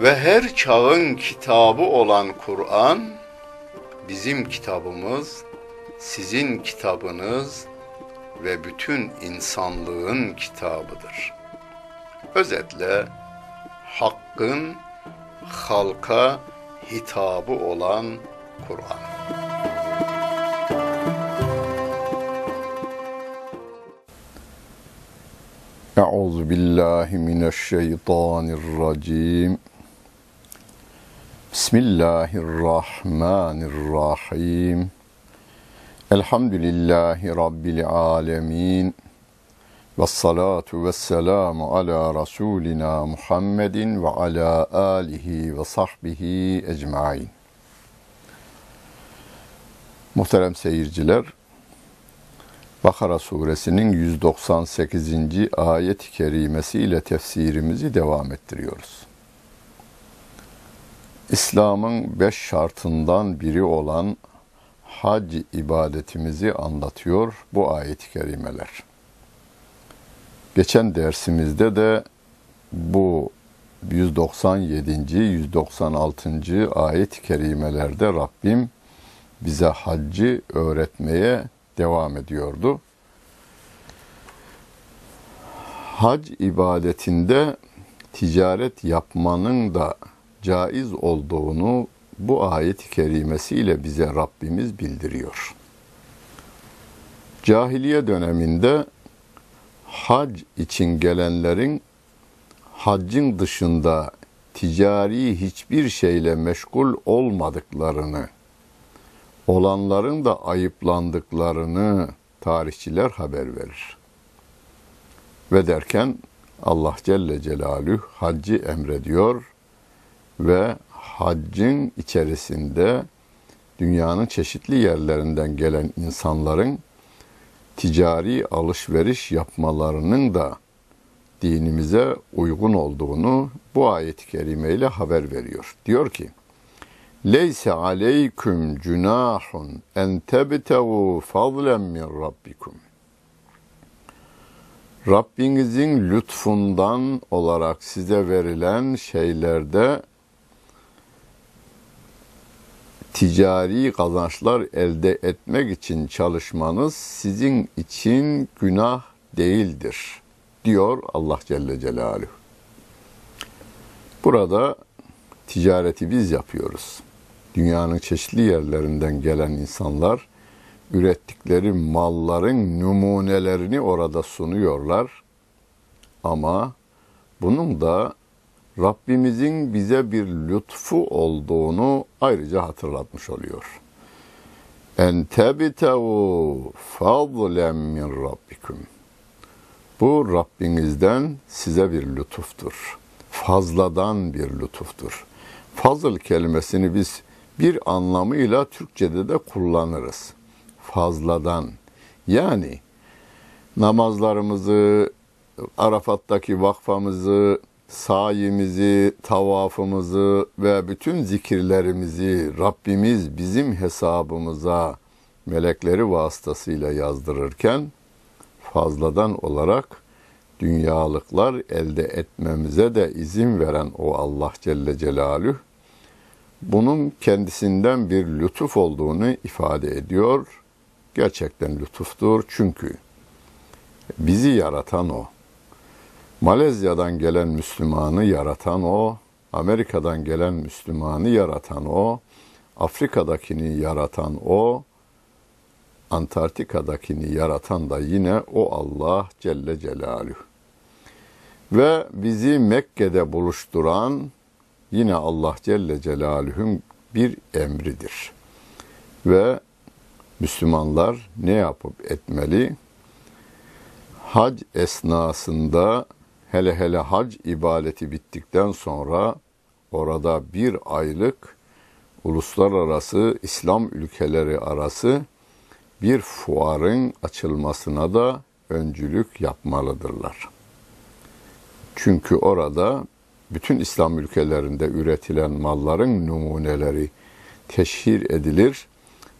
ve her çağın kitabı olan Kur'an bizim kitabımız, sizin kitabınız ve bütün insanlığın kitabıdır. Özetle hakkın halka hitabı olan Kur'an. Euzu billahi mineşşeytanirracim. Bismillahirrahmanirrahim. Elhamdülillahi Rabbil alemin. Ve salatu ve selamu ala Resulina Muhammedin ve ala alihi ve sahbihi ecmain. Muhterem seyirciler, Bakara suresinin 198. ayet-i kerimesi ile tefsirimizi devam ettiriyoruz. İslam'ın beş şartından biri olan hac ibadetimizi anlatıyor bu ayet-i kerimeler. Geçen dersimizde de bu 197. 196. ayet-i kerimelerde Rabbim bize haccı öğretmeye devam ediyordu. Hac ibadetinde ticaret yapmanın da caiz olduğunu bu ayet-i kerimesiyle bize Rabbimiz bildiriyor. Cahiliye döneminde hac için gelenlerin haccın dışında ticari hiçbir şeyle meşgul olmadıklarını, olanların da ayıplandıklarını tarihçiler haber verir. Ve derken Allah Celle Celaluhu haccı emrediyor ve haccın içerisinde dünyanın çeşitli yerlerinden gelen insanların ticari alışveriş yapmalarının da dinimize uygun olduğunu bu ayet-i kerime ile haber veriyor. Diyor ki, Leyse aleyküm cunahun en tebtevu fadlen min rabbikum. Rabbinizin lütfundan olarak size verilen şeylerde ticari kazançlar elde etmek için çalışmanız sizin için günah değildir diyor Allah Celle Celaluhu. Burada ticareti biz yapıyoruz. Dünyanın çeşitli yerlerinden gelen insanlar ürettikleri malların numunelerini orada sunuyorlar. Ama bunun da Rabbimizin bize bir lütfu olduğunu ayrıca hatırlatmış oluyor. en tebitevu fadlen min rabbikum. Bu Rabbinizden size bir lütuftur. Fazladan bir lütuftur. Fazıl kelimesini biz bir anlamıyla Türkçede de kullanırız. Fazladan. Yani namazlarımızı, Arafat'taki vakfamızı, sayimizi, tavafımızı ve bütün zikirlerimizi Rabbimiz bizim hesabımıza melekleri vasıtasıyla yazdırırken fazladan olarak dünyalıklar elde etmemize de izin veren o Allah Celle Celaluhu bunun kendisinden bir lütuf olduğunu ifade ediyor. Gerçekten lütuftur çünkü bizi yaratan o. Malezya'dan gelen Müslümanı yaratan o, Amerika'dan gelen Müslümanı yaratan o, Afrika'dakini yaratan o, Antarktika'dakini yaratan da yine o Allah Celle Celaluhu. Ve bizi Mekke'de buluşturan yine Allah Celle Celaluhu'nun bir emridir. Ve Müslümanlar ne yapıp etmeli? Hac esnasında hele hele hac ibadeti bittikten sonra orada bir aylık uluslararası İslam ülkeleri arası bir fuarın açılmasına da öncülük yapmalıdırlar. Çünkü orada bütün İslam ülkelerinde üretilen malların numuneleri teşhir edilir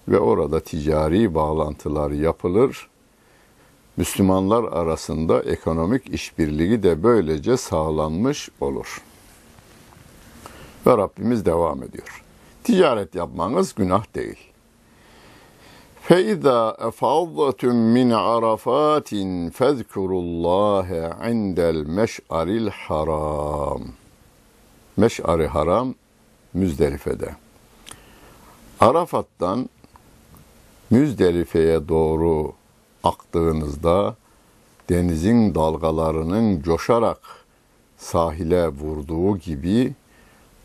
ve orada ticari bağlantılar yapılır. Müslümanlar arasında ekonomik işbirliği de böylece sağlanmış olur. Ve Rabbimiz devam ediyor. Ticaret yapmanız günah değil. فَاِذَا اَفَضَّتُمْ مِنْ عَرَفَاتٍ فَذْكُرُوا اللّٰهَ عِنْدَ الْمَشْعَرِ الْحَرَامِ Meş'ari haram Müzdelife'de. Arafat'tan Müzdelife'ye doğru aktığınızda denizin dalgalarının coşarak sahile vurduğu gibi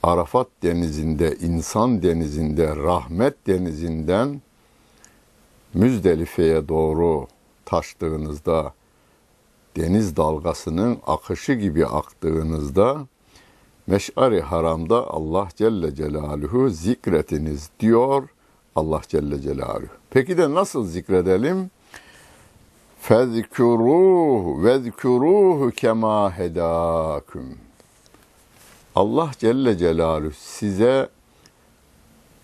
Arafat denizinde, insan denizinde, rahmet denizinden Müzdelife'ye doğru taştığınızda, deniz dalgasının akışı gibi aktığınızda, Meş'ari haramda Allah Celle Celaluhu zikretiniz diyor Allah Celle Celaluhu. Peki de nasıl zikredelim? Fezkuruhu vezkuruhu kema hedakum. Allah Celle Celaluhu size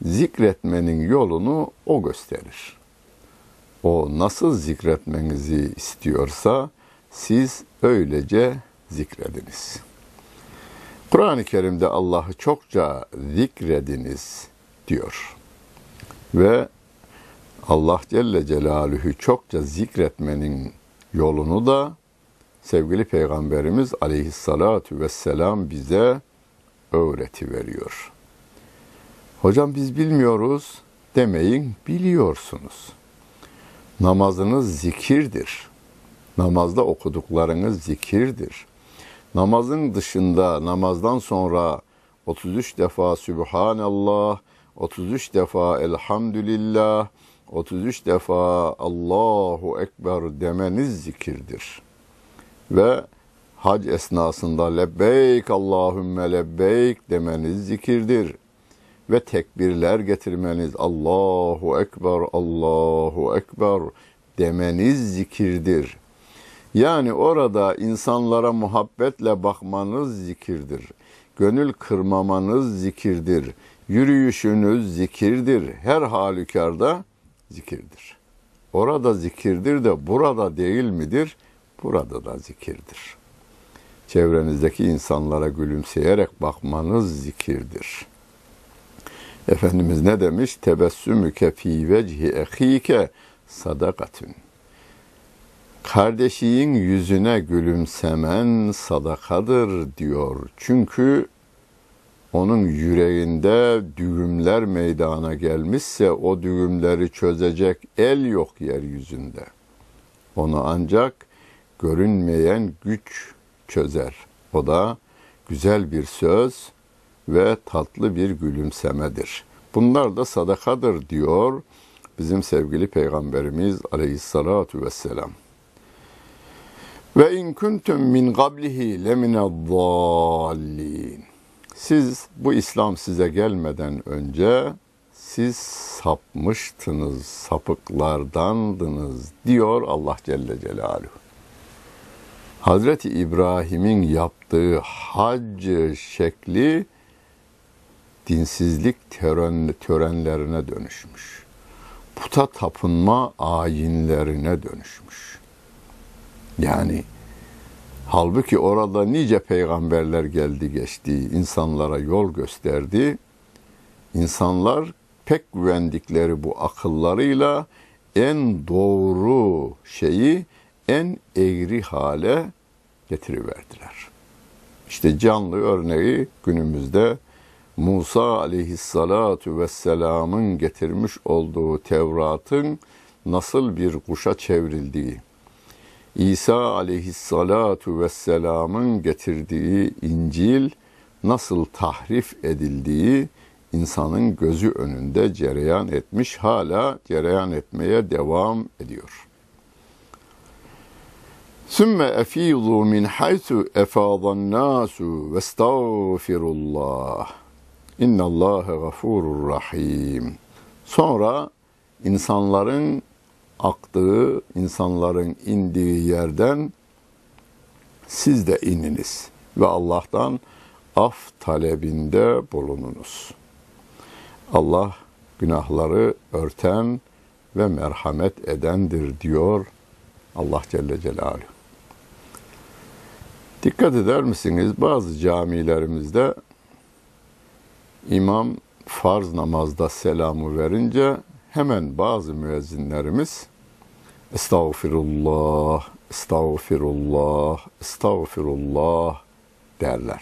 zikretmenin yolunu o gösterir. O nasıl zikretmenizi istiyorsa siz öylece zikrediniz. Kur'an-ı Kerim'de Allah'ı çokça zikrediniz diyor. Ve Allah Celle Celaluhu çokça zikretmenin yolunu da sevgili Peygamberimiz aleyhissalatu vesselam bize öğreti veriyor. Hocam biz bilmiyoruz demeyin biliyorsunuz. Namazınız zikirdir. Namazda okuduklarınız zikirdir. Namazın dışında namazdan sonra 33 defa Sübhanallah, 33 defa Elhamdülillah, 33 defa Allahu Ekber demeniz zikirdir. Ve hac esnasında lebbeyk Allahümme lebbeyk demeniz zikirdir. Ve tekbirler getirmeniz Allahu Ekber, Allahu Ekber demeniz zikirdir. Yani orada insanlara muhabbetle bakmanız zikirdir. Gönül kırmamanız zikirdir. Yürüyüşünüz zikirdir. Her halükarda zikirdir. Orada zikirdir de burada değil midir? Burada da zikirdir. Çevrenizdeki insanlara gülümseyerek bakmanız zikirdir. Efendimiz ne demiş? Tebessümüke fi vecihi ehike sadakatün. Kardeşinin yüzüne gülümsemen sadakadır diyor. Çünkü onun yüreğinde düğümler meydana gelmişse o düğümleri çözecek el yok yeryüzünde. Onu ancak görünmeyen güç çözer. O da güzel bir söz ve tatlı bir gülümsemedir. Bunlar da sadakadır diyor bizim sevgili peygamberimiz aleyhissalatu vesselam. Ve in kuntum min qablihi lemined-dallin. Siz bu İslam size gelmeden önce siz sapmıştınız, sapıklardandınız diyor Allah Celle Celaluhu. Hazreti İbrahim'in yaptığı hac şekli dinsizlik tören, törenlerine dönüşmüş. Puta tapınma ayinlerine dönüşmüş. Yani halbuki orada nice peygamberler geldi geçti, insanlara yol gösterdi. İnsanlar pek güvendikleri bu akıllarıyla en doğru şeyi en eğri hale getiriverdiler. İşte canlı örneği günümüzde Musa aleyhissalatu vesselamın getirmiş olduğu Tevrat'ın nasıl bir kuşa çevrildiği, İsa aleyhissalatu vesselamın getirdiği İncil nasıl tahrif edildiği insanın gözü önünde cereyan etmiş, hala cereyan etmeye devam ediyor. Sümme efizu min haythu efâzan nâsu ve estağfirullah. İnnallâhe gafurur rahim. Sonra insanların aktığı, insanların indiği yerden siz de ininiz ve Allah'tan af talebinde bulununuz. Allah günahları örten ve merhamet edendir diyor Allah Celle Celaluhu. Dikkat eder misiniz? Bazı camilerimizde imam farz namazda selamı verince hemen bazı müezzinlerimiz Estağfirullah, estağfirullah, estağfirullah derler.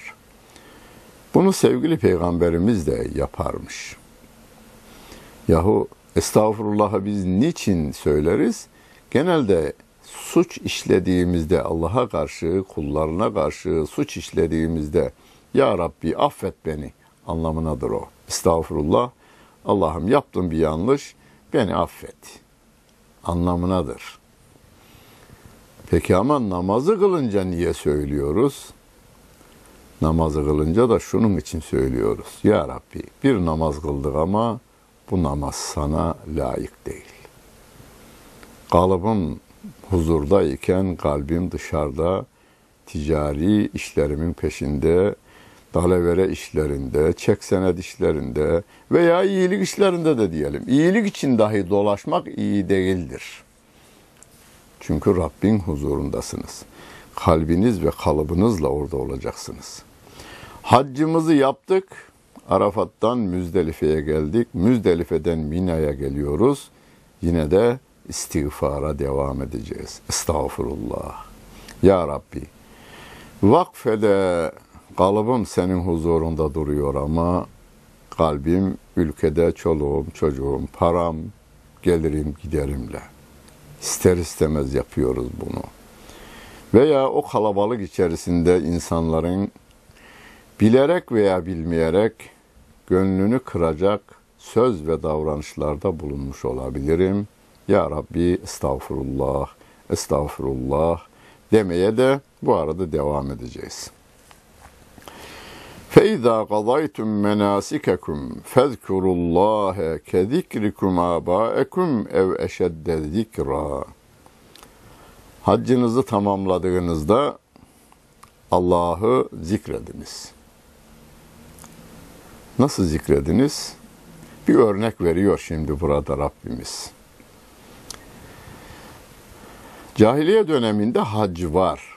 Bunu sevgili peygamberimiz de yaparmış. Yahu estağfurullah'ı biz niçin söyleriz? Genelde suç işlediğimizde Allah'a karşı, kullarına karşı suç işlediğimizde Ya Rabbi affet beni anlamınadır o. Estağfurullah. Allah'ım yaptım bir yanlış, beni affet anlamınadır. Peki ama namazı kılınca niye söylüyoruz? Namazı kılınca da şunun için söylüyoruz. Ya Rabbi bir namaz kıldık ama bu namaz sana layık değil. Kalıbım huzurdayken kalbim dışarıda ticari işlerimin peşinde, dalavere işlerinde, çek senet işlerinde veya iyilik işlerinde de diyelim. İyilik için dahi dolaşmak iyi değildir. Çünkü Rabbin huzurundasınız. Kalbiniz ve kalıbınızla orada olacaksınız. Haccımızı yaptık. Arafat'tan Müzdelife'ye geldik. Müzdelife'den Mina'ya geliyoruz. Yine de istiğfara devam edeceğiz. Estağfurullah. Ya Rabbi, vakfede kalıbım senin huzurunda duruyor ama kalbim ülkede çoluğum, çocuğum, param, gelirim, giderimle. İster istemez yapıyoruz bunu. Veya o kalabalık içerisinde insanların bilerek veya bilmeyerek gönlünü kıracak söz ve davranışlarda bulunmuş olabilirim. Ya Rabbi estağfurullah, estağfurullah demeye de bu arada devam edeceğiz. فَاِذَا قَضَيْتُمْ مَنَاسِكَكُمْ فَذْكُرُوا اللّٰهَ كَذِكْرِكُمْ آبَاءَكُمْ اَوْ اَشَدَّ ذِكْرًا Haccınızı tamamladığınızda Allah'ı zikrediniz. Nasıl zikrediniz? Bir örnek veriyor şimdi burada Rabbimiz. Cahiliye döneminde hac var.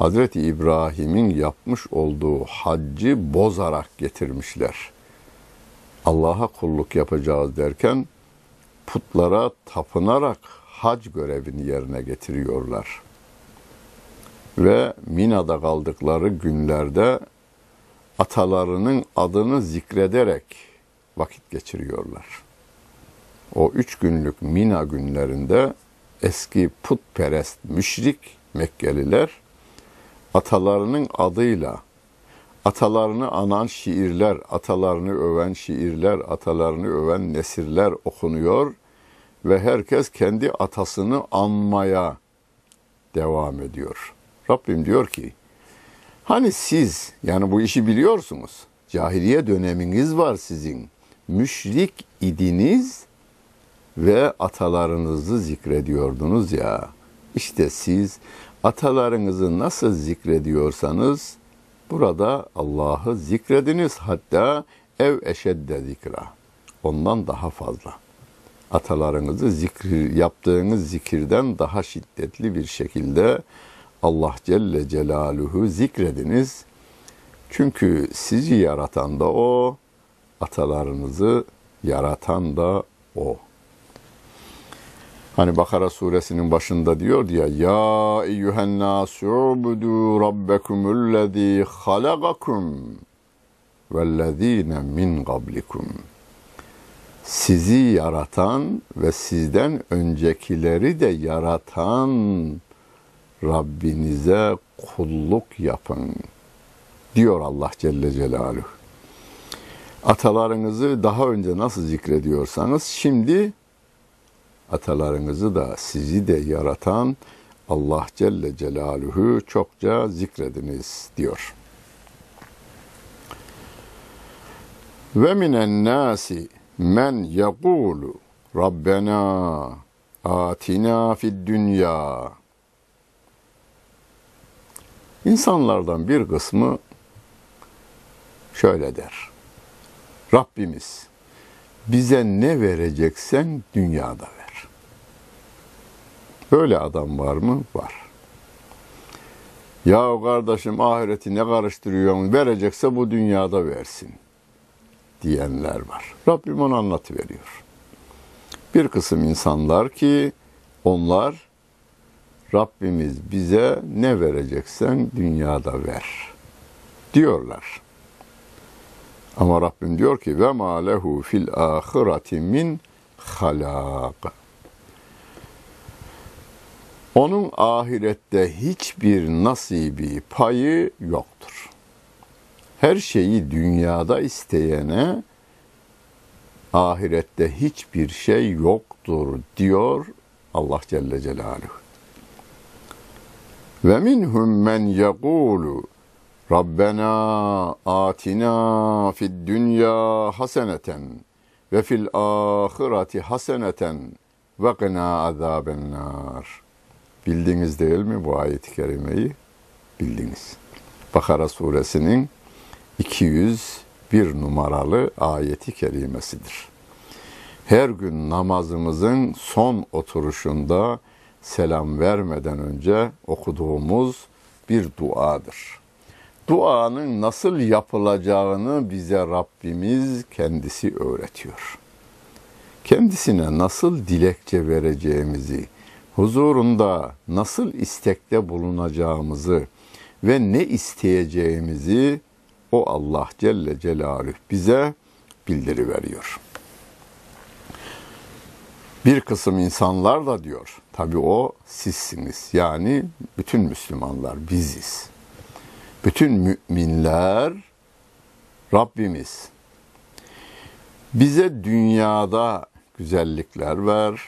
Hazreti İbrahim'in yapmış olduğu haccı bozarak getirmişler. Allah'a kulluk yapacağız derken putlara tapınarak hac görevini yerine getiriyorlar. Ve Mina'da kaldıkları günlerde atalarının adını zikrederek vakit geçiriyorlar. O üç günlük Mina günlerinde eski putperest müşrik Mekkeliler atalarının adıyla atalarını anan şiirler, atalarını öven şiirler, atalarını öven nesirler okunuyor ve herkes kendi atasını anmaya devam ediyor. Rabbim diyor ki, hani siz yani bu işi biliyorsunuz, cahiliye döneminiz var sizin, müşrik idiniz ve atalarınızı zikrediyordunuz ya. İşte siz atalarınızı nasıl zikrediyorsanız burada Allah'ı zikrediniz hatta ev eşedde zikra. Ondan daha fazla. Atalarınızı zikir, yaptığınız zikirden daha şiddetli bir şekilde Allah Celle Celaluhu zikrediniz. Çünkü sizi yaratan da O, atalarınızı yaratan da O. Hani Bakara suresinin başında diyor ya Ya eyyühen nasu'budu rabbekumullezî halagakum vellezîne min qablikum. Sizi yaratan ve sizden öncekileri de yaratan Rabbinize kulluk yapın diyor Allah Celle Celaluhu. Atalarınızı daha önce nasıl zikrediyorsanız şimdi atalarınızı da sizi de yaratan Allah Celle Celaluhu çokça zikrediniz diyor. Ve minen nasi men yekulu Rabbena atina fid dünya İnsanlardan bir kısmı şöyle der. Rabbimiz bize ne vereceksen dünyada ver. Böyle adam var mı? Var. Ya kardeşim ahireti ne karıştırıyorsun? Verecekse bu dünyada versin diyenler var. Rabbim onu anlatıveriyor. Bir kısım insanlar ki onlar Rabbimiz bize ne vereceksen dünyada ver diyorlar. Ama Rabbim diyor ki ve ma lehu fil ahireti min halak. Onun ahirette hiçbir nasibi, payı yoktur. Her şeyi dünyada isteyene ahirette hiçbir şey yoktur diyor Allah Celle Celaluhu. Ve minhum men yekulu Rabbena atina fid dünya haseneten ve fil ahireti haseneten ve qina azaben nar. Bildiniz değil mi bu ayet-i kerimeyi? Bildiniz. Bakara suresinin 201 numaralı ayeti kerimesidir. Her gün namazımızın son oturuşunda selam vermeden önce okuduğumuz bir duadır. Duanın nasıl yapılacağını bize Rabbimiz kendisi öğretiyor. Kendisine nasıl dilekçe vereceğimizi, huzurunda nasıl istekte bulunacağımızı ve ne isteyeceğimizi o Allah Celle Celaluhu bize bildiri veriyor. Bir kısım insanlar da diyor, tabi o sizsiniz. Yani bütün Müslümanlar biziz. Bütün müminler Rabbimiz. Bize dünyada güzellikler ver,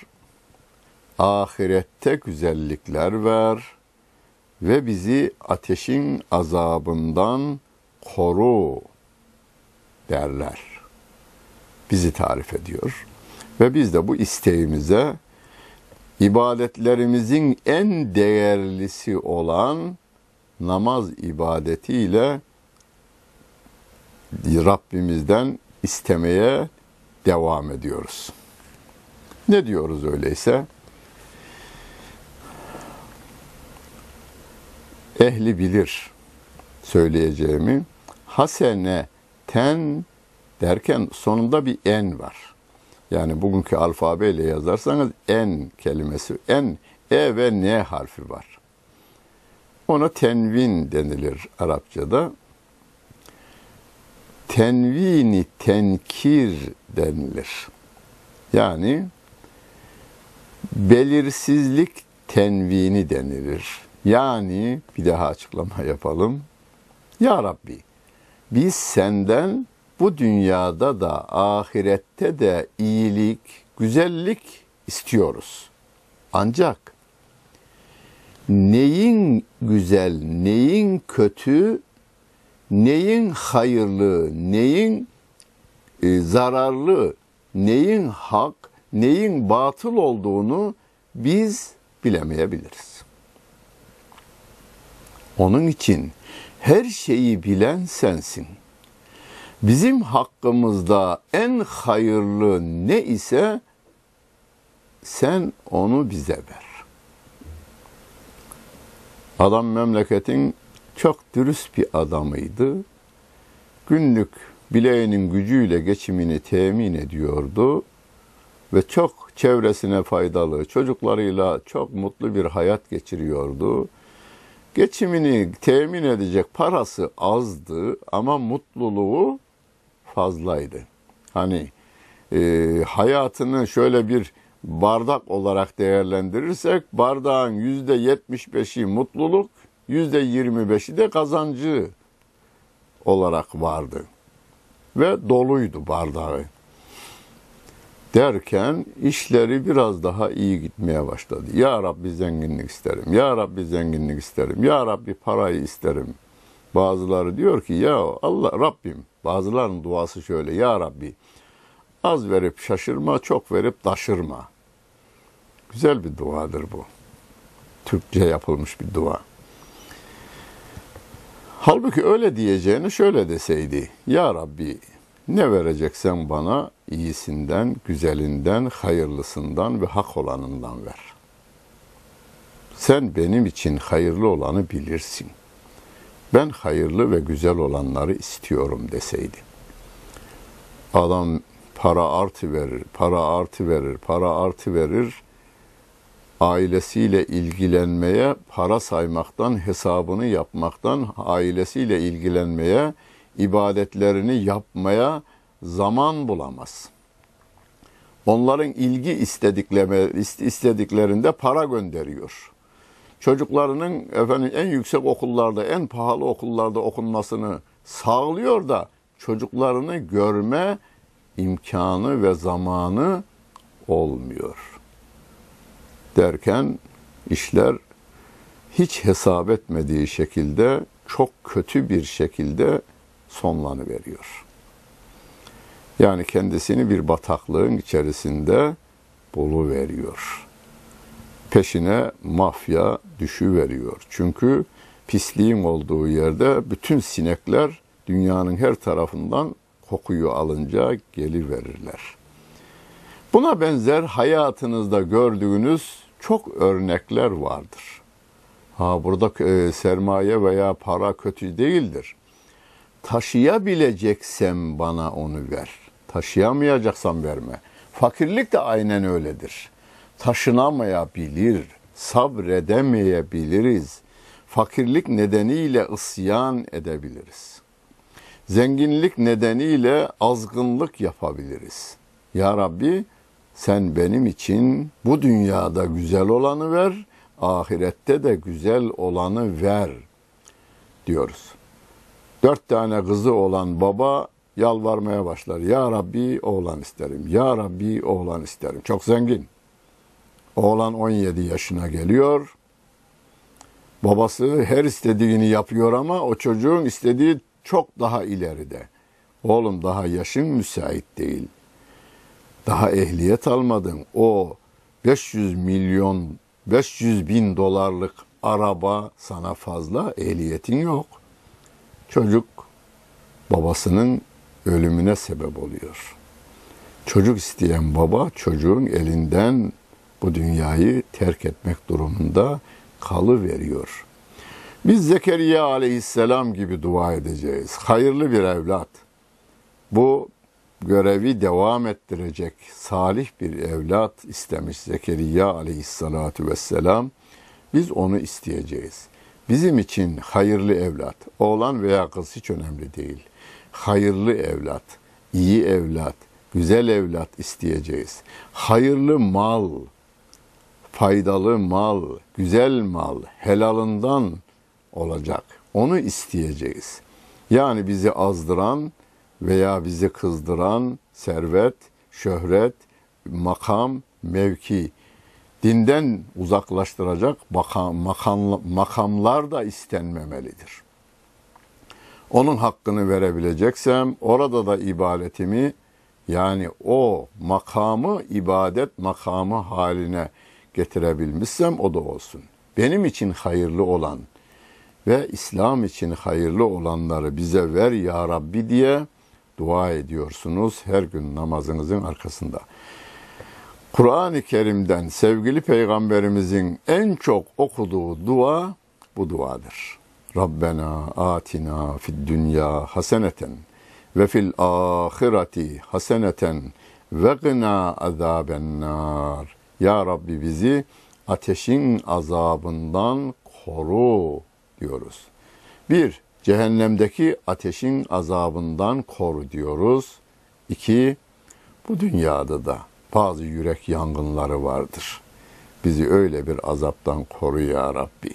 ahirette güzellikler ver ve bizi ateşin azabından koru derler. Bizi tarif ediyor. Ve biz de bu isteğimize ibadetlerimizin en değerlisi olan namaz ibadetiyle Rabbimizden istemeye devam ediyoruz. Ne diyoruz öyleyse? Ehli bilir söyleyeceğimi. Hasene ten derken sonunda bir en var. Yani bugünkü alfabeyle yazarsanız en kelimesi, en, e ve n harfi var. Ona tenvin denilir Arapçada. Tenvini tenkir denilir. Yani belirsizlik tenvini denilir. Yani bir daha açıklama yapalım. Ya Rabbi biz senden bu dünyada da ahirette de iyilik, güzellik istiyoruz. Ancak neyin güzel, neyin kötü, neyin hayırlı, neyin e, zararlı, neyin hak, neyin batıl olduğunu biz bilemeyebiliriz. Onun için her şeyi bilen sensin. Bizim hakkımızda en hayırlı ne ise sen onu bize ver. Adam memleketin çok dürüst bir adamıydı. Günlük bileğinin gücüyle geçimini temin ediyordu ve çok çevresine faydalı, çocuklarıyla çok mutlu bir hayat geçiriyordu. Geçimini temin edecek parası azdı ama mutluluğu fazlaydı. Hani e, hayatını şöyle bir bardak olarak değerlendirirsek bardağın yüzde yetmiş beşi mutluluk, yüzde yirmi beşi de kazancı olarak vardı. Ve doluydu bardağı. Derken işleri biraz daha iyi gitmeye başladı. Ya Rabbi zenginlik isterim, Ya Rabbi zenginlik isterim, Ya Rabbi parayı isterim. Bazıları diyor ki ya Allah Rabbim, bazılarının duası şöyle, Ya Rabbi az verip şaşırma, çok verip taşırma. Güzel bir duadır bu. Türkçe yapılmış bir dua. Halbuki öyle diyeceğini şöyle deseydi. Ya Rabbi ne vereceksen bana iyisinden, güzelinden, hayırlısından ve hak olanından ver. Sen benim için hayırlı olanı bilirsin. Ben hayırlı ve güzel olanları istiyorum deseydi. Adam para artı verir, para artı verir, para artı verir ailesiyle ilgilenmeye, para saymaktan, hesabını yapmaktan, ailesiyle ilgilenmeye, ibadetlerini yapmaya zaman bulamaz. Onların ilgi istediklerinde para gönderiyor. Çocuklarının efendim en yüksek okullarda, en pahalı okullarda okunmasını sağlıyor da çocuklarını görme imkanı ve zamanı olmuyor derken işler hiç hesap etmediği şekilde çok kötü bir şekilde sonlanıveriyor. Yani kendisini bir bataklığın içerisinde bulu veriyor. Peşine mafya düşü veriyor. Çünkü pisliğin olduğu yerde bütün sinekler dünyanın her tarafından kokuyu alınca geliverirler. Buna benzer hayatınızda gördüğünüz çok örnekler vardır. Ha burada e, sermaye veya para kötü değildir. Taşıyabileceksem bana onu ver. Taşıyamayacaksam verme. Fakirlik de aynen öyledir. Taşınamayabilir, sabredemeyebiliriz. Fakirlik nedeniyle isyan edebiliriz. Zenginlik nedeniyle azgınlık yapabiliriz. Ya Rabbi sen benim için bu dünyada güzel olanı ver, ahirette de güzel olanı ver diyoruz. Dört tane kızı olan baba yalvarmaya başlar. Ya Rabbi oğlan isterim. Ya Rabbi oğlan isterim. Çok zengin. Oğlan 17 yaşına geliyor. Babası her istediğini yapıyor ama o çocuğun istediği çok daha ileride. Oğlum daha yaşın müsait değil.'' daha ehliyet almadın. O 500 milyon, 500 bin dolarlık araba sana fazla, ehliyetin yok. Çocuk babasının ölümüne sebep oluyor. Çocuk isteyen baba çocuğun elinden bu dünyayı terk etmek durumunda kalı veriyor. Biz Zekeriya aleyhisselam gibi dua edeceğiz. Hayırlı bir evlat. Bu görevi devam ettirecek salih bir evlat istemiş Zekeriya aleyhissalatu vesselam. Biz onu isteyeceğiz. Bizim için hayırlı evlat, oğlan veya kız hiç önemli değil. Hayırlı evlat, iyi evlat, güzel evlat isteyeceğiz. Hayırlı mal, faydalı mal, güzel mal, helalından olacak. Onu isteyeceğiz. Yani bizi azdıran veya bizi kızdıran servet, şöhret, makam, mevki, dinden uzaklaştıracak makam, makam, makamlar da istenmemelidir. Onun hakkını verebileceksem orada da ibadetimi yani o makamı ibadet makamı haline getirebilmişsem o da olsun. Benim için hayırlı olan ve İslam için hayırlı olanları bize ver ya Rabbi diye dua ediyorsunuz her gün namazınızın arkasında. Kur'an-ı Kerim'den sevgili peygamberimizin en çok okuduğu dua bu duadır. Rabbena atina fid dünya haseneten ve fil ahireti haseneten ve gına azaben nar. Ya Rabbi bizi ateşin azabından koru diyoruz. Bir, cehennemdeki ateşin azabından koru diyoruz. İki, bu dünyada da bazı yürek yangınları vardır. Bizi öyle bir azaptan koru ya Rabbi.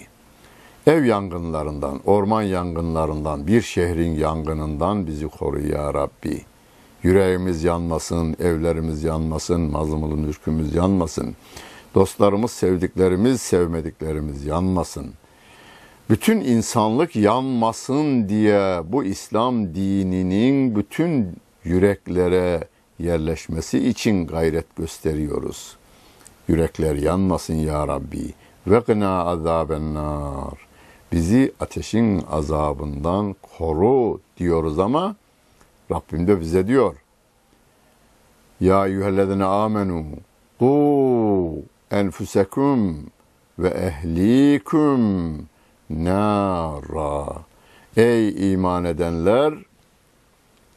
Ev yangınlarından, orman yangınlarından, bir şehrin yangınından bizi koru ya Rabbi. Yüreğimiz yanmasın, evlerimiz yanmasın, mazlumlu mülkümüz yanmasın. Dostlarımız, sevdiklerimiz, sevmediklerimiz yanmasın. Bütün insanlık yanmasın diye bu İslam dininin bütün yüreklere yerleşmesi için gayret gösteriyoruz. Yürekler yanmasın ya Rabbi. Ve gına azaben nar. Bizi ateşin azabından koru diyoruz ama Rabbim de bize diyor. Ya eyyühellezine amenu qu enfusekum ve ehlikum nara. Ey iman edenler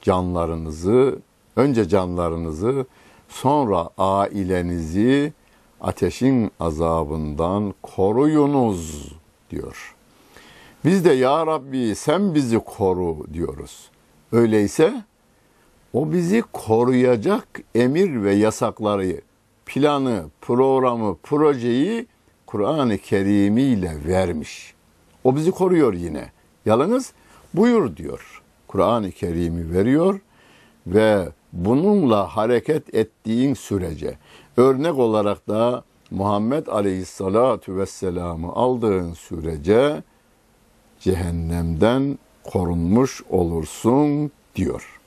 canlarınızı önce canlarınızı sonra ailenizi ateşin azabından koruyunuz diyor. Biz de ya Rabbi sen bizi koru diyoruz. Öyleyse o bizi koruyacak emir ve yasakları, planı, programı, projeyi Kur'an-ı Kerim ile vermiş. O bizi koruyor yine. Yalnız buyur diyor. Kur'an-ı Kerim'i veriyor ve bununla hareket ettiğin sürece örnek olarak da Muhammed Aleyhisselatü Vesselam'ı aldığın sürece cehennemden korunmuş olursun diyor.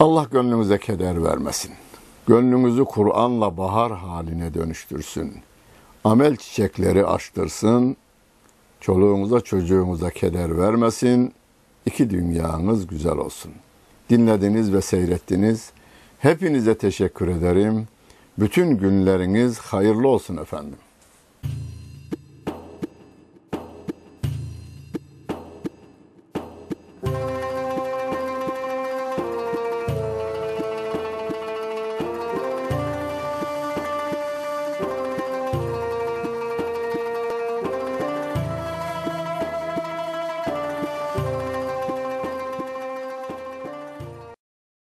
Allah gönlünüze keder vermesin. Gönlünüzü Kur'an'la bahar haline dönüştürsün. Amel çiçekleri açtırsın. Çoluğunuza çocuğunuza keder vermesin. İki dünyanız güzel olsun dinlediniz ve seyrettiniz. Hepinize teşekkür ederim. Bütün günleriniz hayırlı olsun efendim.